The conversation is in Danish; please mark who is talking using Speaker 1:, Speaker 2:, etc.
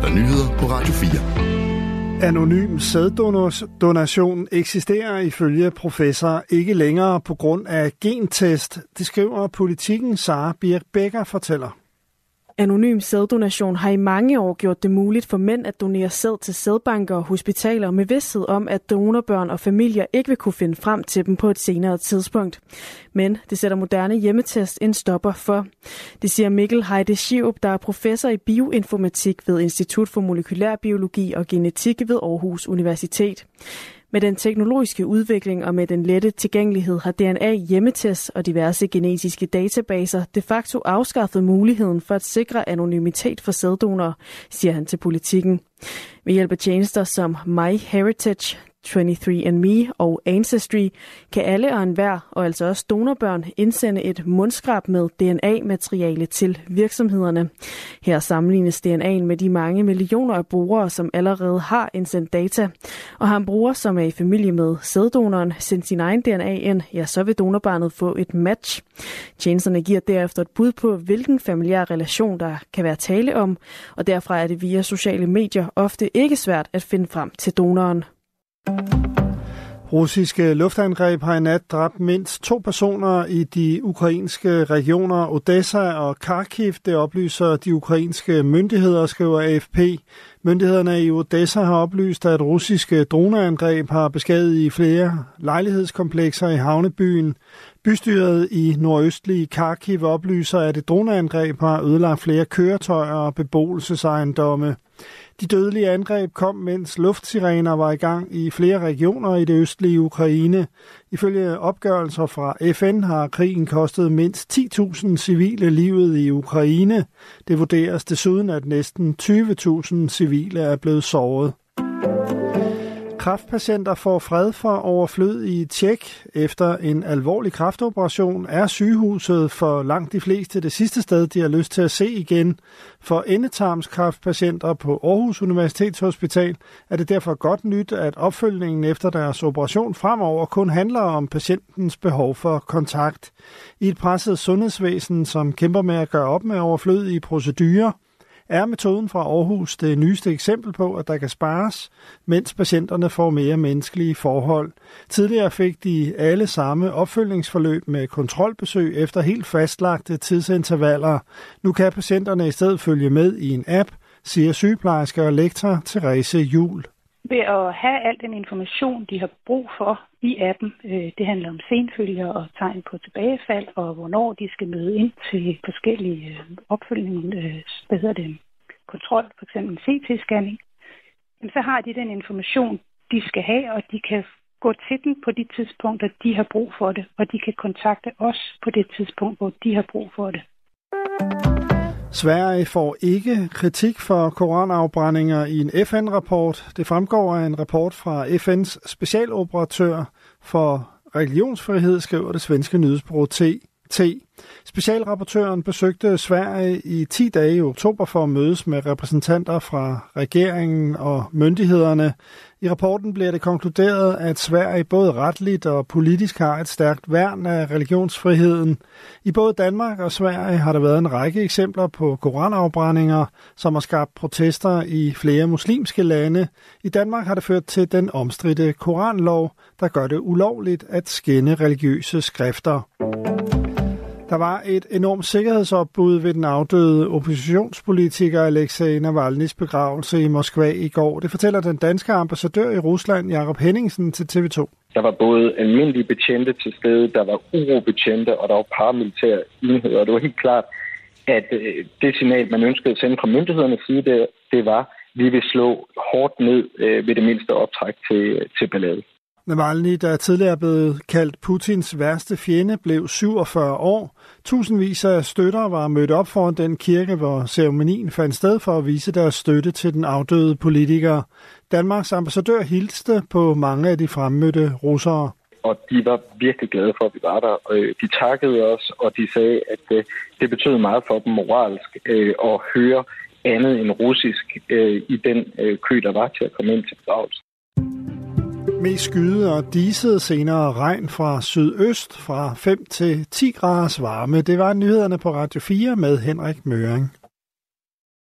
Speaker 1: er der nyheder på Radio 4.
Speaker 2: Anonym sæddonation eksisterer ifølge professor ikke længere på grund af gentest. Det skriver politikken Sara Birk Becker fortæller.
Speaker 3: Anonym sæddonation har i mange år gjort det muligt for mænd at donere sæd til sædbanker og hospitaler med vidsthed om, at donorbørn og familier ikke vil kunne finde frem til dem på et senere tidspunkt. Men det sætter moderne hjemmetest en stopper for. Det siger Mikkel Heide Schiup, der er professor i bioinformatik ved Institut for Molekylær Biologi og Genetik ved Aarhus Universitet. Med den teknologiske udvikling og med den lette tilgængelighed har DNA hjemmetest og diverse genetiske databaser de facto afskaffet muligheden for at sikre anonymitet for sæddonorer, siger han til politikken. Ved hjælp af tjenester som MyHeritage, 23andMe og Ancestry kan alle og enhver, og altså også donorbørn, indsende et mundskrab med DNA-materiale til virksomhederne. Her sammenlignes DNA'en med de mange millioner af brugere, som allerede har indsendt data. Og har en bruger, som er i familie med sæddonoren, sendt sin egen DNA ind, ja, så vil donorbarnet få et match. Tjenesterne giver derefter et bud på, hvilken familiær relation der kan være tale om, og derfra er det via sociale medier ofte ikke svært at finde frem til donoren.
Speaker 2: Russiske luftangreb har i nat dræbt mindst to personer i de ukrainske regioner Odessa og Kharkiv. Det oplyser de ukrainske myndigheder, skriver AFP. Myndighederne i Odessa har oplyst, at russiske droneangreb har beskadiget flere lejlighedskomplekser i havnebyen. Bystyret i nordøstlige Kharkiv oplyser, at et droneangreb har ødelagt flere køretøjer og beboelsesejendomme. De dødelige angreb kom, mens luftsirener var i gang i flere regioner i det østlige Ukraine. Ifølge opgørelser fra FN har krigen kostet mindst 10.000 civile livet i Ukraine. Det vurderes desuden, at næsten 20.000 civile er blevet såret. Kræftpatienter får fred for i tjek. Efter en alvorlig kræftoperation er sygehuset for langt de fleste det sidste sted, de har lyst til at se igen. For endetarmskræftpatienter på Aarhus Universitetshospital er det derfor godt nyt, at opfølgningen efter deres operation fremover kun handler om patientens behov for kontakt. I et presset sundhedsvæsen, som kæmper med at gøre op med overflødige procedurer, er metoden fra Aarhus det nyeste eksempel på, at der kan spares, mens patienterne får mere menneskelige forhold. Tidligere fik de alle samme opfølgningsforløb med kontrolbesøg efter helt fastlagte tidsintervaller. Nu kan patienterne i stedet følge med i en app, siger sygeplejerske og lektor Therese Jul
Speaker 4: ved at have al den information, de har brug for i appen. Øh, det handler om senfølger og tegn på tilbagefald, og hvornår de skal møde ind til forskellige øh, opfølgninger, øh, hvad hedder det, kontrol, for eksempel CT-scanning. Så har de den information, de skal have, og de kan gå til den på de tidspunkter, de har brug for det, og de kan kontakte os på det tidspunkt, hvor de har brug for det.
Speaker 2: Sverige får ikke kritik for koranafbrændinger i en FN-rapport. Det fremgår af en rapport fra FN's specialoperatør for religionsfrihed, skriver det svenske nyhedsbureau T. T. Specialrapportøren besøgte Sverige i 10 dage i oktober for at mødes med repræsentanter fra regeringen og myndighederne. I rapporten bliver det konkluderet, at Sverige både retligt og politisk har et stærkt værn af religionsfriheden. I både Danmark og Sverige har der været en række eksempler på koranafbrændinger, som har skabt protester i flere muslimske lande. I Danmark har det ført til den omstridte koranlov, der gør det ulovligt at skænde religiøse skrifter. Der var et enormt sikkerhedsopbud ved den afdøde oppositionspolitiker Alexei Navalny's begravelse i Moskva i går. Det fortæller den danske ambassadør i Rusland, Jakob Henningsen, til TV2.
Speaker 5: Der var både almindelige betjente til stede, der var urobetjente, og der var paramilitære enheder. Og det var helt klart, at øh, det signal, man ønskede at sende fra myndighedernes side, det, det var, at vi vil slå hårdt ned øh, ved det mindste optræk til, til ballade.
Speaker 2: Navalny, der tidligere blev kaldt Putins værste fjende, blev 47 år. Tusindvis af støtter var mødt op foran den kirke, hvor ceremonien fandt sted for at vise deres støtte til den afdøde politiker. Danmarks ambassadør hilste på mange af de fremmødte russere.
Speaker 5: Og de var virkelig glade for, at vi var der. Øh, de takkede os, og de sagde, at øh, det betød meget for dem moralsk øh, at høre andet end russisk i den kø, der var til at komme ind til begravelsen.
Speaker 2: Mest skyde og diset, senere regn fra sydøst fra 5 til 10 graders varme. Det var nyhederne på Radio 4 med Henrik Møring.